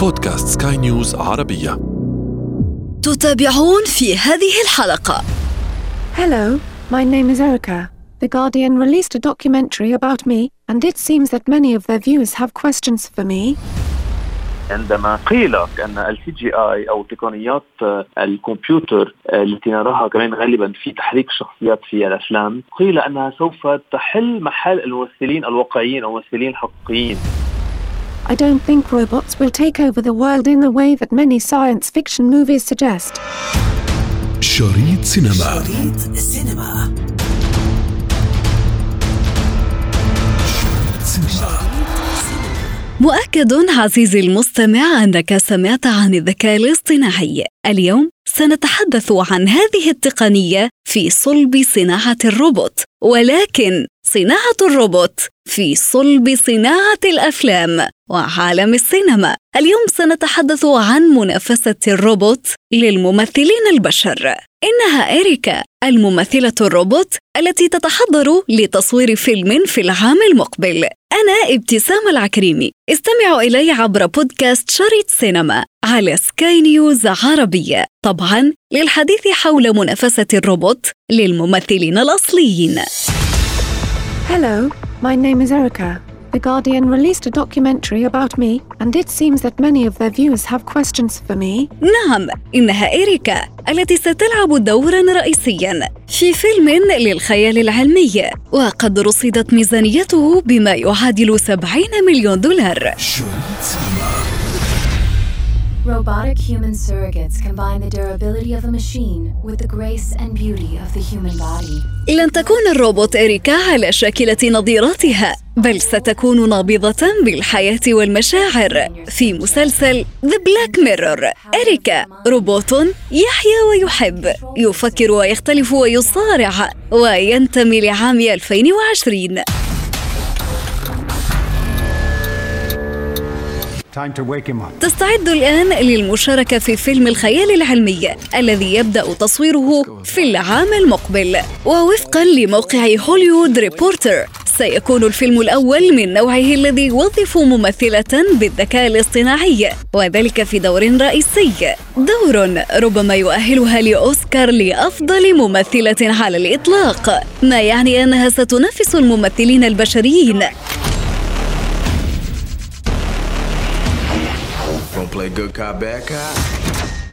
بودكاست سكاي نيوز عربية تتابعون في هذه الحلقة Hello, my name is Erica. The Guardian released a documentary about me, and it seems that many of their viewers have questions for me. عندما قيل ان ال CGI أو تقنيات الكمبيوتر التي نراها كمان غالبا في تحريك الشخصيات في الأفلام قيل أنها سوف تحل محل الممثلين الواقعيين أو الممثلين الحقيقيين I don't think robots will take over the world in the way that many science fiction movies suggest. شريط سينما شريط السينما مؤكد عزيزي المستمع انك سمعت عن الذكاء الاصطناعي اليوم سنتحدث عن هذه التقنية في صلب صناعة الروبوت ولكن صناعة الروبوت في صلب صناعة الأفلام وعالم السينما. اليوم سنتحدث عن منافسة الروبوت للممثلين البشر. إنها إريكا الممثلة الروبوت التي تتحضر لتصوير فيلم في العام المقبل. أنا ابتسام العكريمي. استمعوا إلي عبر بودكاست شريط سينما على سكاي نيوز عربيه طبعا للحديث حول منافسة الروبوت للممثلين الأصليين Hello, my name is Erica. The Guardian released a documentary about me, and it seems that many of their viewers have questions for me. نعم إنها إريكا التي ستلعب دورا رئيسيا في فيلم للخيال العلمي وقد رصدت ميزانيته بما يعادل 70 مليون دولار Robotic human surrogates combine the durability of a machine with the grace and beauty of the human body. لن تكون الروبوت إريكا على شاكلة نظيرتها بل ستكون نابضة بالحياة والمشاعر في مسلسل The Black Mirror إريكا روبوت يحيا ويحب يفكر ويختلف ويصارع وينتمي لعام 2020 تستعد الآن للمشاركة في فيلم الخيال العلمي الذي يبدأ تصويره في العام المقبل. ووفقا لموقع هوليوود ريبورتر سيكون الفيلم الأول من نوعه الذي يوظف ممثلة بالذكاء الاصطناعي وذلك في دور رئيسي. دور ربما يؤهلها لأوسكار لأفضل ممثلة على الإطلاق ما يعني أنها ستنافس الممثلين البشريين.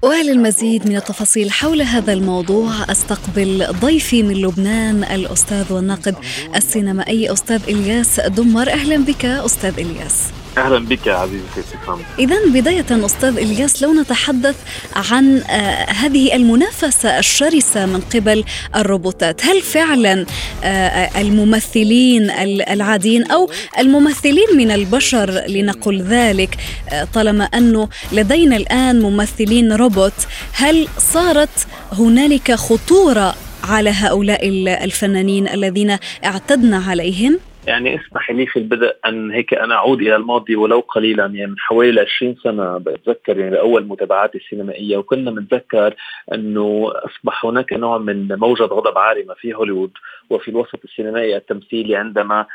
وللمزيد من التفاصيل حول هذا الموضوع. أستقبل ضيفي من لبنان الأستاذ والناقد السينمائي أستاذ إلياس دمر. أهلا بك أستاذ إلياس. أهلا بك عزيزي ابتسام اذا بداية أستاذ إلياس لو نتحدث عن آه، هذه المنافسة الشرسة من قبل الروبوتات هل فعلا آه، الممثلين ال- العاديين أو الممثلين من البشر لنقل ذلك آه، طالما أنه لدينا الآن ممثلين روبوت هل صارت هنالك خطورة على هؤلاء ال- الفنانين الذين اعتدنا عليهم؟ يعني اسمح لي في البدء أن هيك أنا أعود إلى الماضي ولو قليلا يعني من حوالي 20 سنة بتذكر يعني باول متابعاتي السينمائية وكنا بنتذكر إنه أصبح هناك نوع من موجه غضب عارمه في هوليوود وفي الوسط السينمائي التمثيلي عندما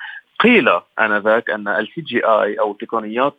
قيل آنذاك أن السي جي آي أو تقنيات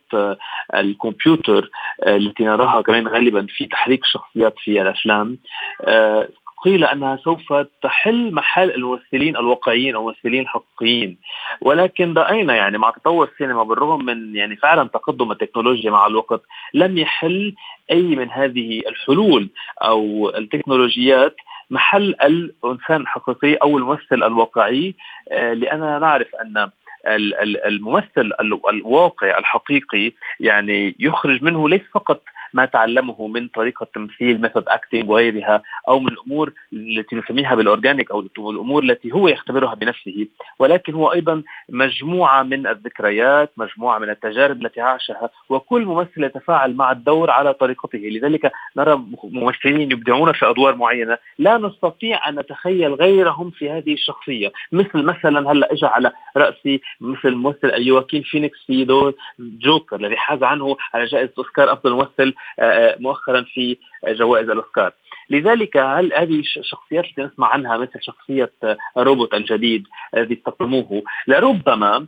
الكمبيوتر التي نراها كمان غالبا في تحريك الشخصيات في الأفلام آه، قيل أنها سوف تحل محل الممثلين الواقعيين أو الممثلين الحقيقيين ولكن رأينا يعني مع تطور السينما بالرغم من يعني فعلا تقدم التكنولوجيا مع الوقت لم يحل أي من هذه الحلول أو التكنولوجيات محل الإنسان الحقيقي أو الممثل الواقعي. آه، لأننا نعرف أن الممثل ال- الواقع الحقيقي يعني يخرج منه ليس فقط ما تعلمه من طريقة تمثيل method acting وغيرها أو من الأمور التي نسميها بال organic أو الأمور التي هو يختبرها بنفسه ولكن هو أيضا مجموعة من الذكريات، مجموعة من التجارب التي عاشها وكل ممثل يتفاعل مع الدور على طريقته، لذلك نرى ممثلين يبدعون في أدوار معينة. لا نستطيع أن نتخيل غيرهم في هذه الشخصية، مثل مثلا هلأ اجى على رأسي مثل ممثل يواكين فينيكس في دور جوكر الذي حاز عنه على جائزة أوسكار أفضل ممثل آه، مؤخرا في جوائز الأوسكار. لذلك هل هذه الشخصيات التي نسمع عنها مثل شخصية روبوت الجديد الذي استخدموه لربما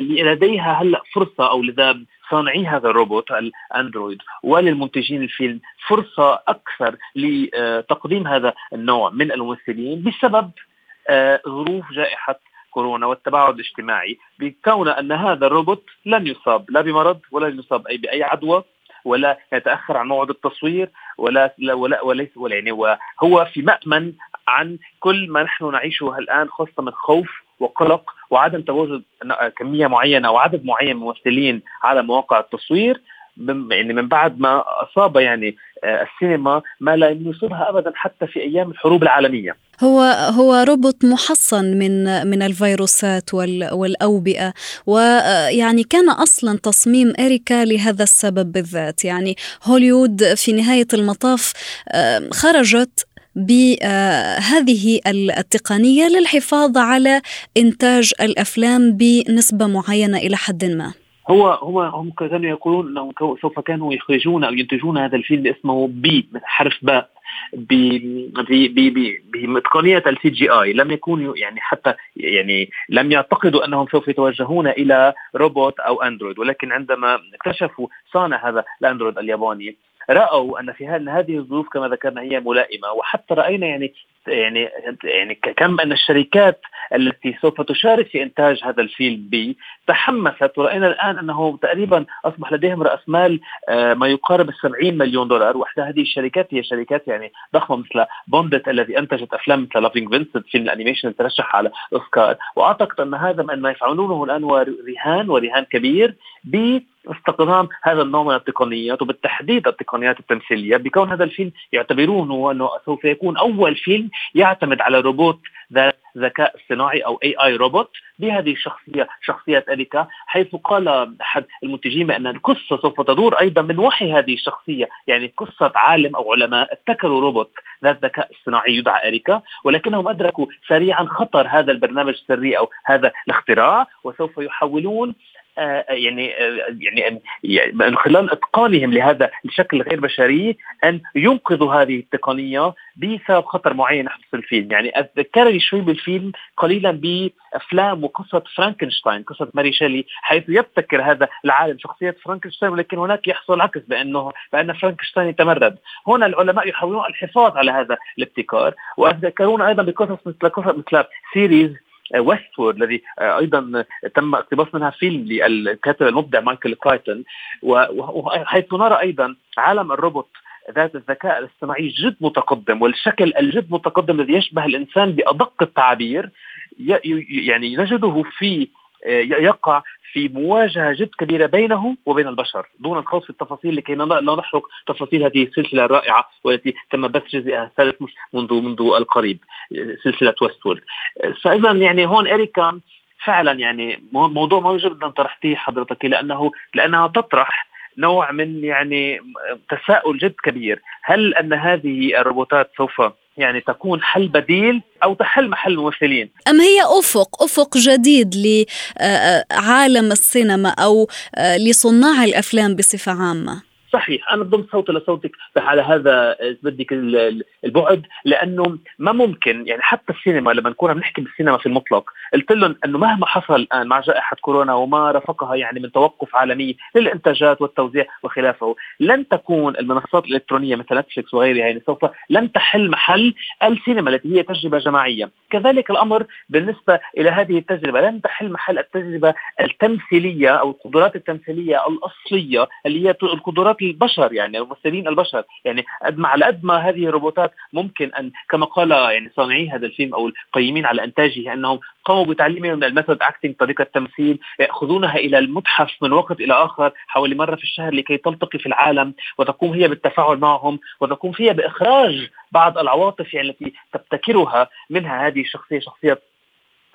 لديها هلأ فرصة أو لذا لصانعي هذا الروبوت ال android وللمنتجين الفيلم فرصة أكثر لتقديم هذا النوع من الممثلين بسبب آه، ظروف جائحة كورونا والتباعد الاجتماعي بكون أن هذا الروبوت لن يصاب لا بمرض ولا يصاب اي بأي عدوى ولا يتأخر عن موعد التصوير ولا ولا وليس ولا يعني وهو في مأمن عن كل ما نحن نعيشه الآن خاصة من خوف وقلق وعدم تواجد كمية معينة أو عدد معين من الممثلين على مواقع التصوير يعني من بعد ما أصاب يعني آه، السينما ما لم يصيبها ابدا حتى في أيام الحروب العالمية. هو هو روبوت محصن من من الفيروسات والأوبئة ويعني آه، كان أصلا تصميم إريكا لهذا السبب بالذات يعني هوليوود في نهاية المطاف آه، خرجت بهذه التقنية للحفاظ على إنتاج الأفلام بنسبة معينة إلى حد ما. هو هو هم كانوا يقولون إنهم سوف كانوا يخرجون أو ينتجون هذا الفيلم اسمه بي حرف باء بتقنيه ال CGI. لم يكونوا يعني حتى يعني لم يعتقدوا أنهم سوف يتوجهون إلى روبوت أو android ولكن عندما اكتشفوا صانع هذا ال android الياباني رأوا أن في هذه الظروف كما ذكرنا هي ملائمة وحتى رأينا يعني يعني يعني كم أن الشركات التي سوف تشارك في إنتاج هذا الفيلم بي تحمست ورأينا الآن أنه تقريبا أصبح لديهم رأس مال آه، ما يقارب ال 70 مليون دولار. واحدى هذه الشركات هي شركات يعني ضخمة مثل بوند ات الذي أنتجت أفلام مثل Loving Vincent فيلم ال animation ترشح على أوسكار. وأعتقد أن هذا ما يفعلونه الآن هو رهان ورهان كبير باستخدام هذا النوع من التقنيات وبالتحديد التقنيات التمثيلية بكون هذا الفيلم يعتبرونه أنه سوف يكون أول فيلم يعتمد على روبوت ذات ذكاء اصطناعي أو AI robot بهذه الشخصية شخصية أريكا حيث قال أحد المنتجين بأن القصة سوف تدور أيضا من وحي هذه الشخصية يعني قصة عالم أو علماء ابتكروا روبوت ذات ذكاء اصطناعي يدعى أريكا ولكنهم أدركوا سريعا خطر هذا البرنامج السري أو هذا الاختراع وسوف يحولون يعني آه، يعني من خلال إتقانهم لهذا الشكل الغير بشري أن ينقذوا هذه التقنية بسبب خطر معين يحدث في الفيلم، يعني اتذكرني شوي بالفيلم قليلا بأفلام وقصة فرانكنشتاين، قصة ماري شيلي حيث يبتكر هذا العالم شخصية فرانكنشتاين ولكن هناك يحصل عكس بانه بأن فرانكنشتاين يتمرد، هنا العلماء يحاولون الحفاظ على هذا الابتكار وأتذكرون أيضا بقصص مثل قصص مثل series ويستوورلد الذي آه، أيضا تم اقتباس منها فيلم للكاتب المبدع مايكل كرايتون. وحيث نرى أيضا عالم الروبوت ذات الذكاء الاصطناعي جد متقدم والشكل الجد متقدم الذي يشبه الإنسان بأدق التعابير يعني نجده في يقع في مواجهة جد كبيرة بينه وبين البشر دون الخوض في التفاصيل لكي لا نحرق تفاصيل هذه السلسلة الرائعة والتي تم بث جزئها الثالث منذ منذ القريب سلسلة ويستورد فاذا يعني هون إريكا فعلا يعني موضوع مهم جدا طرحتيه حضرتك لأنه لأنها تطرح نوع من يعني تساؤل جد كبير. هل أن هذه الروبوتات سوف يعني تكون حل بديل أو تحل محل الممثلين. أم هي أفق أفق جديد لعالم السينما أو لصناع الأفلام بصفة عامة؟ صحيح أنا ضمن صوتي لصوتك على هذا بدك البعد لأنه ما ممكن يعني حتى السينما لما نكون بنحكي بالسينما في المطلق قلت لهم إنه مهما حصل الآن مع جائحة كورونا وما رافقها يعني من توقف عالمي للإنتاجات والتوزيع وخلافه لن تكون المنصات الإلكترونية مثل نتفلكس وغيرها يعني سوف لن تحل محل السينما التي هي تجربة جماعية. كذلك الأمر بالنسبة إلى هذه التجربة لن تحل محل التجربة التمثيلية أو القدرات التمثيلية الأصلية اللي هي القدرات البشر يعني ممثلين البشر. يعني قد ما على قد ما هذه الروبوتات ممكن أن كما قال يعني صانعي هذا الفيلم أو القيمين على إنتاجه أنهم قاموا بتعليمهم من ال method acting طريقة تمثيل يأخذونها إلى المتحف من وقت إلى آخر حوالي مرة في الشهر لكي تلتقي في العالم وتقوم هي بالتفاعل معهم وتقوم فيها بإخراج بعض العواطف يعني التي تبتكرها منها هذه الشخصية شخصية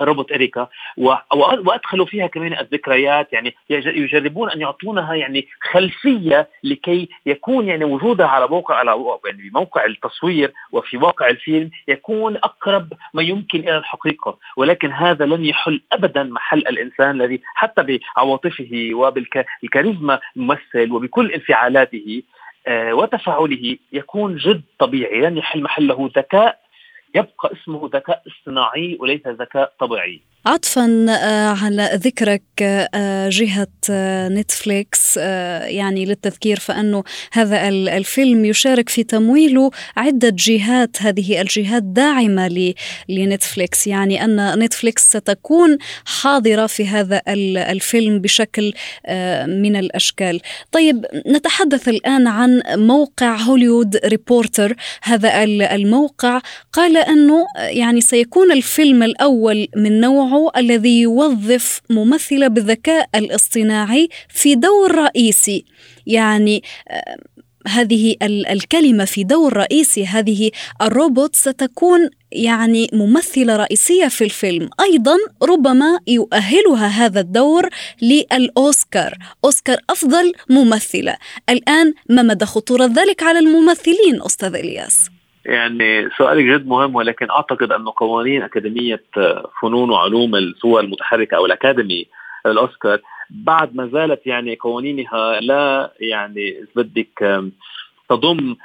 روبوت اريكا وأدخلوا فيها كمان الذكريات يعني يجربون أن يعطونها يعني خلفية لكي يكون يعني وجودها على موقع على يعني موقع التصوير وفي واقع الفيلم يكون أقرب ما يمكن إلى الحقيقة. ولكن هذا لن يحل ابدا محل الإنسان الذي حتى بعواطفه وبالكاريزما الممثل وبكل انفعالاته آه، وتفاعله يكون جد طبيعي لن يحل محله ذكاء يبقى اسمه ذكاء اصطناعي وليس ذكاء طبيعي. عطفا آه، على ذكرك آه، جهة آه، نتفليكس يعني للتذكير فأنه هذا الفيلم يشارك في تمويله عدة جهات هذه الجهات داعمة لنتفليكس. يعني أن نتفليكس ستكون حاضرة في هذا الفيلم بشكل من الأشكال. طيب نتحدث الآن عن موقع Hollywood Reporter. هذا الموقع قال أنه يعني سيكون الفيلم الأول من نوعه الذي يوظف ممثلة بالذكاء الاصطناعي في دور رئيسي يعني آه، هذه الكلمة في دور رئيسي هذه الروبوت ستكون يعني ممثلة رئيسية في الفيلم. أيضا ربما يؤهلها هذا الدور للأوسكار أوسكار أفضل ممثلة. الآن ما مدى خطورة ذلك على الممثلين أستاذ إلياس؟ يعني سؤالك جد مهم ولكن أعتقد انه قوانين أكاديمية فنون وعلوم الصور المتحركة أو الأكاديمي الأوسكار بعد ما زالت يعني قوانينها لا يعني بدك تضم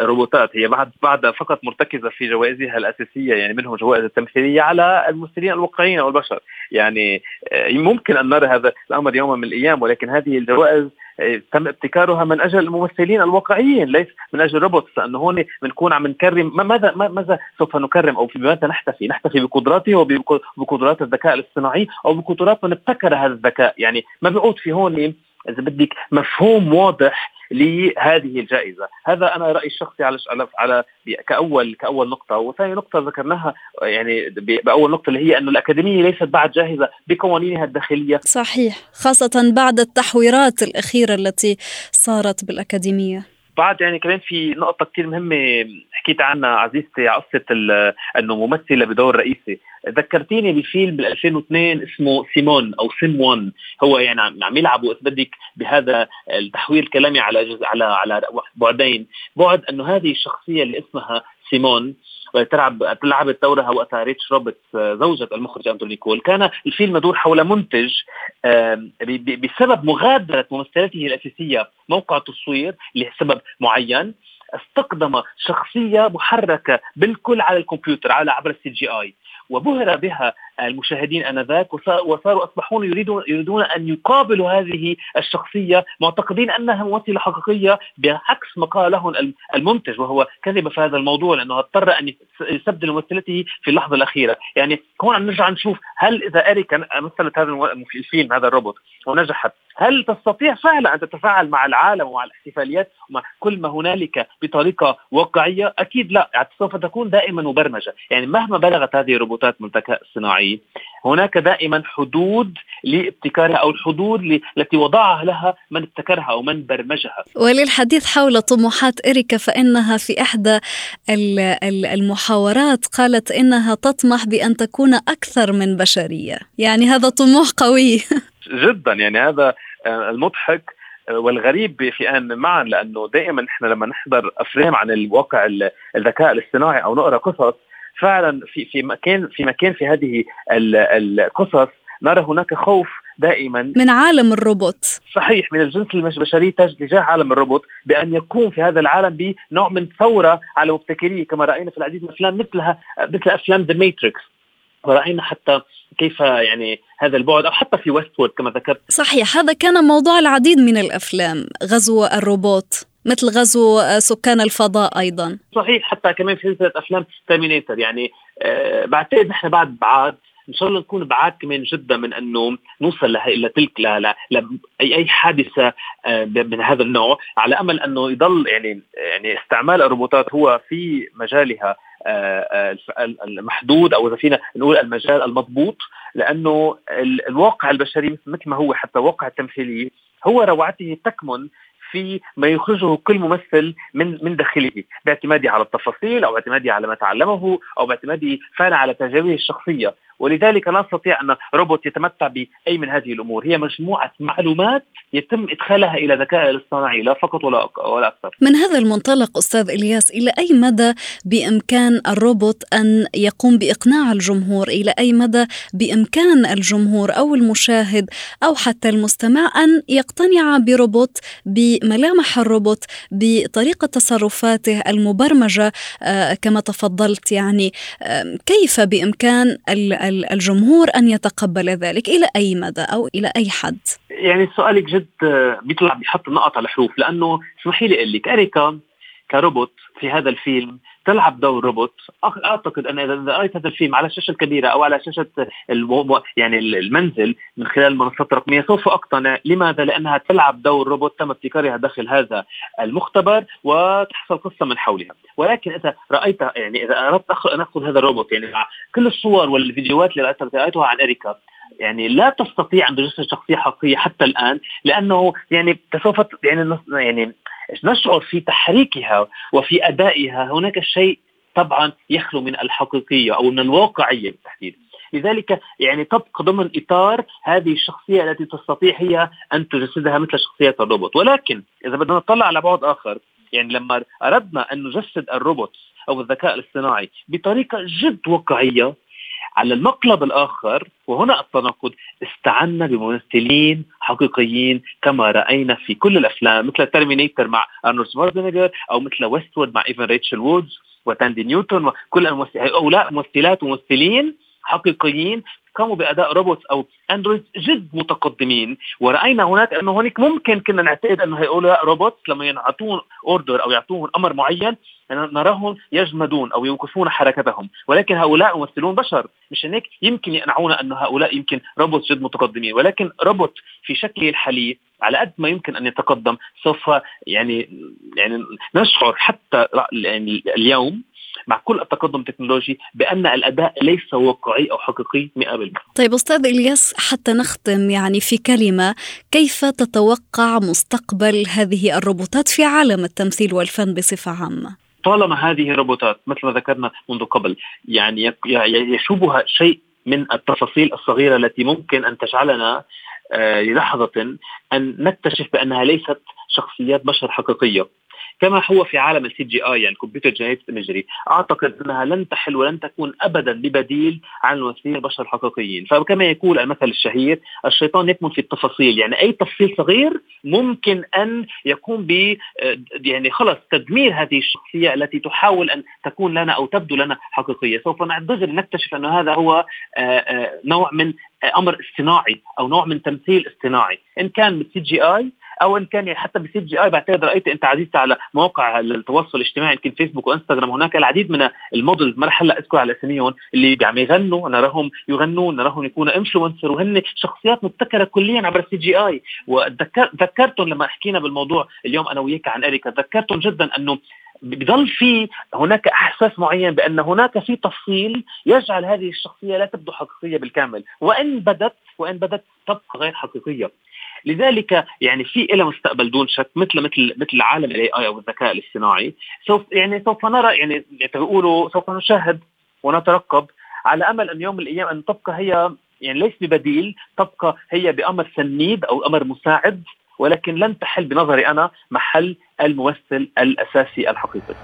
روبوتات. هي بعد بعد فقط مرتكزة في جوائزها الأساسية يعني منهم جوائز التمثيلية على الممثلين الواقعيين أو البشر. يعني آه، ممكن أن نرى هذا الأمر يوما من الأيام ولكن هذه الجوائز آه، تم ابتكارها من أجل الممثلين الواقعيين ليس من أجل الروبوتس لأنه هون بنكون عم نكرم ماذا ماذا سوف نكرم؟ أو بماذا نحتفي؟ نحتفي بقدراته وبقدرات الذكاء الاصطناعي أو بقدرات من ابتكر هذا الذكاء، يعني ما بيعود في هون إذا بدك مفهوم واضح لهذه الجائزة، هذا أنا رأيي الشخصي على على كاول كأول نقطة، وثاني نقطة ذكرناها يعني بأول نقطة اللي هي انه الأكاديمية ليست بعد جاهزة بقوانينها الداخلية. صحيح، خاصة بعد التحويرات الأخيرة التي صارت بالأكاديمية. بعد يعني كمان في نقطة كثير مهمة حكيت عنها عزيزتي على قصة إنه ممثلة بدور رئيسي، ذكرتيني بفيلم بال 2002 اسمه سيمون أو سيمون. هو يعني عم يلعبوا اذا بدك بهذا التحويل الكلامي على على على بعدين، بعد إنه هذه الشخصية اللي اسمها سيمون تلعب لعبت دورها وقتها ريتشل روبرتس زوجة المخرج أندرو نيكول. كان الفيلم يدور حول منتج بسبب مغادرة ممثلته الأساسية موقع التصوير لسبب معين استخدم شخصية محركة بالكل على الكمبيوتر على عبر ال CGI وبهر بها المشاهدين آنذاك وصاروا أصبحون يريدون يريدون أن يقابلوا هذه الشخصية معتقدين أنها ممثلة حقيقية بعكس ما قال لهم المنتج وهو كذب في هذا الموضوع لأنه اضطر أن يستبدل ممثلته في اللحظة الأخيرة، يعني هون نرجع نشوف هل إذا اريكا مثلت هذا الفيلم هذا الروبوت ونجحت هل تستطيع فعلا أن تتفاعل مع العالم ومع الاحتفاليات ومع كل ما هنالك بطريقة واقعية؟ أكيد لا، يعني سوف تكون دائما مبرمجة، يعني مهما بلغت هذه الروبوتات من الذكاء الصناعي هناك دائما حدود لابتكارها أو الحدود التي وضعها لها من ابتكرها أو من برمجها. وللحديث حول طموحات إريكا فإنها في إحدى المحاورات قالت إنها تطمح بأن تكون أكثر من بشرية، يعني هذا طموح قوي. جدا يعني هذا آه، المضحك آه، والغريب في أن معا لأنه دائما إحنا لما نحضر أفلام عن الواقع الذكاء الاصطناعي أو نقرأ قصص فعلا في في مكان في مكان في هذه القصص نرى هناك خوف دائما. من عالم الروبوت. صحيح من الجنس البشري تجاه عالم الروبوت بأن يكون في هذا العالم بنوع من ثوره على مبتكريه كما رأينا في العديد من الأفلام مثلها مثل أفلام The Matrix ورأينا حتى كيف يعني هذا البعد أو حتى في Westworld كما ذكرت. صحيح هذا كان موضوع العديد من الأفلام غزو الروبوت. مثل غزو سكان الفضاء أيضا. صحيح حتى كمان في سلسلة أفلام Terminator يعني آه بعتقد نحن بعد بعاد إن شاء الله نكون بعاد كمان جدا من إنه نوصل لتلك لاي اي حادثة آه من هذا النوع على أمل إنه يضل يعني يعني استعمال الروبوتات هو في مجالها آه، آه، المحدود أو إذا فينا نقول المجال المضبوط لأنه الواقع البشري مثل ما هو حتى الواقع التمثيلي هو روعته تكمن في ما يخرجه كل ممثل من من داخله باعتماده على التفاصيل أو باعتماده على ما تعلمه أو باعتماده فعلا على تجاربه الشخصية. ولذلك لا نستطيع أن روبوت يتمتع بأي من هذه الأمور. هي مجموعة معلومات يتم إدخالها إلى ذكاء الاصطناعي لا فقط ولا ولا أكثر. من هذا المنطلق أستاذ إلياس إلى أي مدى بإمكان الروبوت أن يقوم بإقناع الجمهور؟ إلى أي مدى بإمكان الجمهور أو المشاهد أو حتى المستمع أن يقتنع بروبوت بملامح الروبوت بطريقة تصرفاته المبرمجة آه، كما تفضلت يعني. كيف بإمكان الجمهور أن يتقبل ذلك إلى أي مدى أو إلى أي حد؟ يعني سؤالك جد بيطلع بيحط النقط على الحروف لأنه اسمحي لي أقول لك أريكا كروبوت في هذا الفيلم تلعب دور روبوت. أعتقد أن إذا رأيت هذا الفيلم على الشاشه الكبيره أو على شاشة المو... يعني المنزل من خلال المنصات الرقميه سوف أقتنع. لماذا؟ لأنها تلعب دور روبوت تم ابتكارها داخل هذا المختبر وتحصل قصة من حولها. ولكن إذا رايت يعني إذا أردت أن أخذ هذا الروبوت يعني كل الصور والفيديوهات اللي رأيتها عن إريكا يعني لا تستطيع أن تجسد شخصيه حقيقية حتى الآن لأنه يعني سوف يعني يعني نشعر في تحريكها وفي أدائها. هناك شيء طبعا يخلو من الحقيقية أو من الواقعية بالتحديد. لذلك يعني تبقى ضمن إطار هذه الشخصية التي تستطيع هي أن تجسدها مثل شخصية الروبوت. ولكن إذا بدنا نطلع على بعد آخر يعني لما أردنا أن نجسد الروبوت أو الذكاء الاصطناعي بطريقة جد واقعية على المقلب الآخر وهنا التناقض استعنا بممثلين حقيقيين كما رأينا في كل الأفلام مثل Terminator مع أرنولد شوارزنيجر أو مثل Westworld مع إيفن ريتشل وود وتاندي نيوتن وكل الممثلين هؤلاء ممثلات وممثلين حقيقيين قاموا بأداء robots أو android جد متقدمين. ورأينا هناك أنه هناك ممكن كنا نعتقد أنه هؤلاء robots لما يعطون order أو يعطون أمر معين نراهم يجمدون أو يوقفون حركتهم. ولكن هؤلاء يمثلون بشر. مش هيك؟ يمكن يقنعونا انه هؤلاء يمكن روبوت جد متقدمين. ولكن روبوت في شكله الحالي على قد ما يمكن أن يتقدم سوف يعني يعني نشعر حتى يعني اليوم مع كل التقدم التكنولوجي بأن الأداء ليس واقعي أو حقيقي 100% طيب أستاذ إلياس حتى نختم يعني في كلمة كيف تتوقع مستقبل هذه الروبوتات في عالم التمثيل والفن بصفة عامة؟ طالما هذه الروبوتات مثل ما ذكرنا منذ قبل يعني يشوبها شيء من التفاصيل الصغيرة التي ممكن أن تجعلنا آه، للحظة أن نكتشف بأنها ليست شخصيات بشر حقيقية كما هو في عالم ال CGI يعني ال computer generated imagery أعتقد أنها لن تحل ولن تكون ابدا ببديل عن الممثلين البشر الحقيقيين. فكما يقول المثل الشهير الشيطان يكمن في التفاصيل. يعني أي تفصيل صغير ممكن أن يقوم ب يعني خلص تدمير هذه الشخصية التي تحاول أن تكون لنا أو تبدو لنا حقيقية. سوف دغري نكتشف انه هذا هو آه، آه، نوع من أمر اصطناعي أو نوع من تمثيل اصطناعي. إن كان بال CGI أو إن كان حتى ب CGI بعتقد رأيت أنت عزيزتي على مواقع التواصل الاجتماعي يمكن فيسبوك وإنستغرام. هناك العديد من ال models ما رح هلا اذكر على اساميهم اللي عم يغنوا نراهم يغنون نراهم يكونوا influencer وهن شخصيات مبتكرة كليا عبر ال CGI وذكرتهم لما حكينا بالموضوع اليوم أنا وياك عن إريكا ذكرتهم جدا أنه بضل في هناك أحساس معين بأن هناك في تفصيل يجعل هذه الشخصية لا تبدو حقيقية بالكامل. وإن بدت وإن بدت تبقى غير حقيقية. لذلك يعني في لها مستقبل دون شك مثل مثل مثل عالم الاي اي أو الذكاء الاصطناعي سوف يعني سوف نرى يعني بيقولوا سوف نشاهد ونترقب على أمل أن يوم من الأيام أن تبقى هي يعني ليس ببديل تبقى هي بأمر سنيد أو أمر مساعد ولكن لن تحل بنظري أنا محل الممثل الأساسي الحقيقي.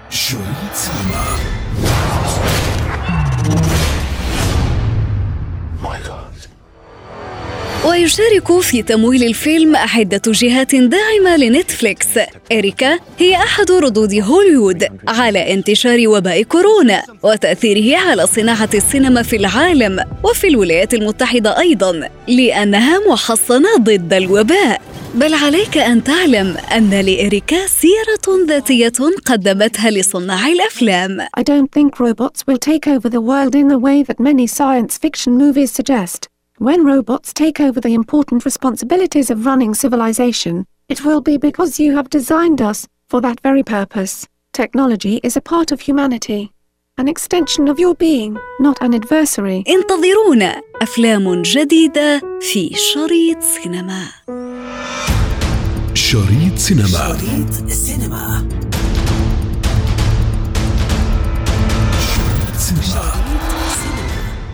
ويشارك في تمويل الفيلم عدة جهات داعمة لنتفليكس. إريكا هي أحد ردود هوليوود على انتشار وباء كورونا وتأثيره على صناعة السينما في العالم وفي الولايات المتحدة أيضا لأنها محصنة ضد الوباء. بل عليك أن تعلم أن لإريكا سيرة ذاتية قدمتها لصناع الأفلام. I don't think robots will take over the world in the way that many science fiction movies suggest. When robots take over the important responsibilities of running civilization, it will be because you have designed us for that very purpose. Technology is a part of humanity. An extension of your being, not an adversary. انتظرونا أفلام جديدة في شريط سينما. شريط سينما. شريط سينما.